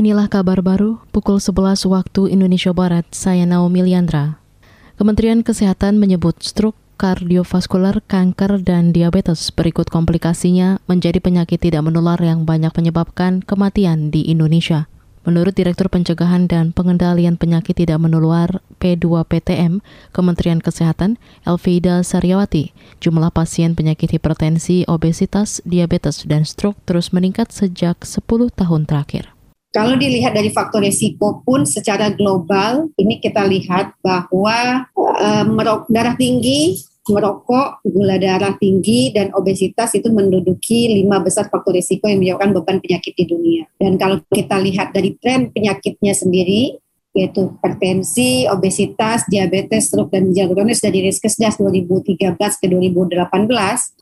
Inilah kabar baru pukul 11 waktu Indonesia Barat. Saya Naomi Liandra. Kementerian Kesehatan menyebut stroke, kardiovaskular, kanker, dan diabetes berikut komplikasinya menjadi penyakit tidak menular yang banyak menyebabkan kematian di Indonesia. Menurut Direktur Pencegahan dan Pengendalian Penyakit Tidak Menular P2PTM Kementerian Kesehatan, Elvida Saryawati, jumlah pasien penyakit hipertensi, obesitas, diabetes, dan stroke terus meningkat sejak 10 tahun terakhir. Kalau dilihat dari faktor resiko pun secara global, ini kita lihat bahwa uh, darah tinggi, merokok, gula darah tinggi, dan obesitas itu menduduki lima besar faktor risiko yang menyebabkan beban penyakit di dunia. Dan kalau kita lihat dari tren penyakitnya sendiri, yaitu hipertensi, obesitas, diabetes, stroke, dan ginjal kronis dari Riskesdas 2013 ke 2018,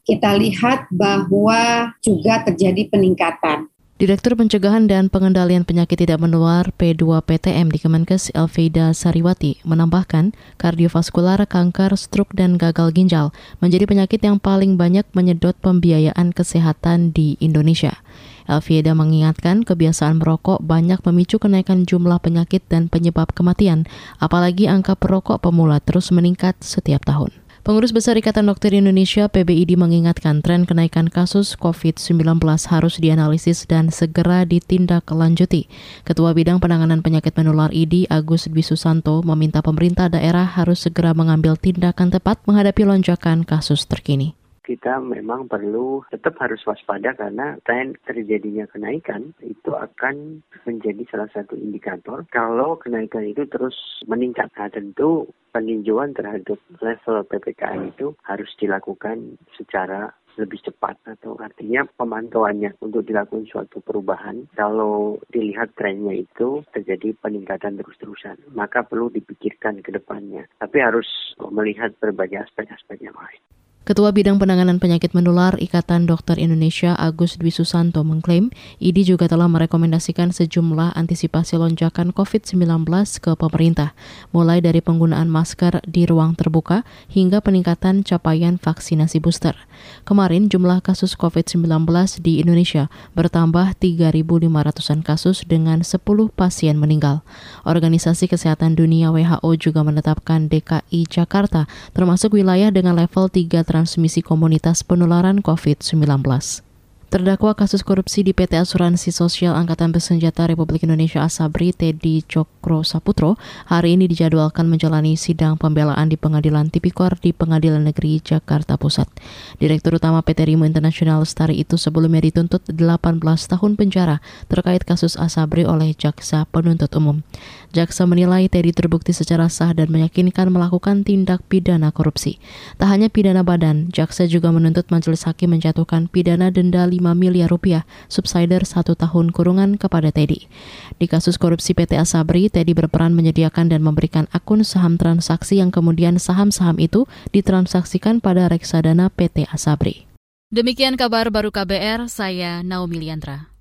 kita lihat bahwa juga terjadi peningkatan. Direktur Pencegahan dan Pengendalian Penyakit Tidak Menular P2PTM di Kemenkes Elvida Sariwati menambahkan kardiovaskular, kanker, stroke, dan gagal ginjal menjadi penyakit yang paling banyak menyedot pembiayaan kesehatan di Indonesia. Elvida mengingatkan kebiasaan merokok banyak memicu kenaikan jumlah penyakit dan penyebab kematian, apalagi angka perokok pemula terus meningkat setiap tahun. Pengurus Besar Ikatan Dokter Indonesia PBID mengingatkan tren kenaikan kasus COVID-19 harus dianalisis dan segera ditindaklanjuti. Ketua Bidang Penanganan Penyakit Menular ID Agus Dwi Susanto meminta pemerintah daerah harus segera mengambil tindakan tepat menghadapi lonjakan kasus terkini kita memang perlu tetap harus waspada karena tren terjadinya kenaikan itu akan menjadi salah satu indikator kalau kenaikan itu terus meningkat. Nah tentu peninjauan terhadap level PPKM itu harus dilakukan secara lebih cepat atau artinya pemantauannya untuk dilakukan suatu perubahan kalau dilihat trennya itu terjadi peningkatan terus-terusan maka perlu dipikirkan ke depannya tapi harus melihat berbagai aspek-aspek yang lain. Ketua Bidang Penanganan Penyakit Menular Ikatan Dokter Indonesia Agus Dwi Susanto mengklaim IDI juga telah merekomendasikan sejumlah antisipasi lonjakan COVID-19 ke pemerintah, mulai dari penggunaan masker di ruang terbuka hingga peningkatan capaian vaksinasi booster. Kemarin jumlah kasus COVID-19 di Indonesia bertambah 3.500-an kasus dengan 10 pasien meninggal. Organisasi Kesehatan Dunia WHO juga menetapkan DKI Jakarta termasuk wilayah dengan level 3 transmisi komunitas penularan COVID-19. Terdakwa kasus korupsi di PT Asuransi Sosial Angkatan Bersenjata Republik Indonesia Asabri Teddy Cokro Saputro hari ini dijadwalkan menjalani sidang pembelaan di Pengadilan Tipikor di Pengadilan Negeri Jakarta Pusat. Direktur Utama PT Rimo Internasional Lestari itu sebelumnya dituntut 18 tahun penjara terkait kasus Asabri oleh Jaksa Penuntut Umum. Jaksa menilai Teddy terbukti secara sah dan meyakinkan melakukan tindak pidana korupsi. Tak hanya pidana badan, Jaksa juga menuntut majelis hakim menjatuhkan pidana denda 5 miliar rupiah subsider satu tahun kurungan kepada Teddy. Di kasus korupsi PT Asabri, Teddy berperan menyediakan dan memberikan akun saham transaksi yang kemudian saham-saham itu ditransaksikan pada reksadana PT Asabri. Demikian kabar baru KBR, saya Naomi Liandra.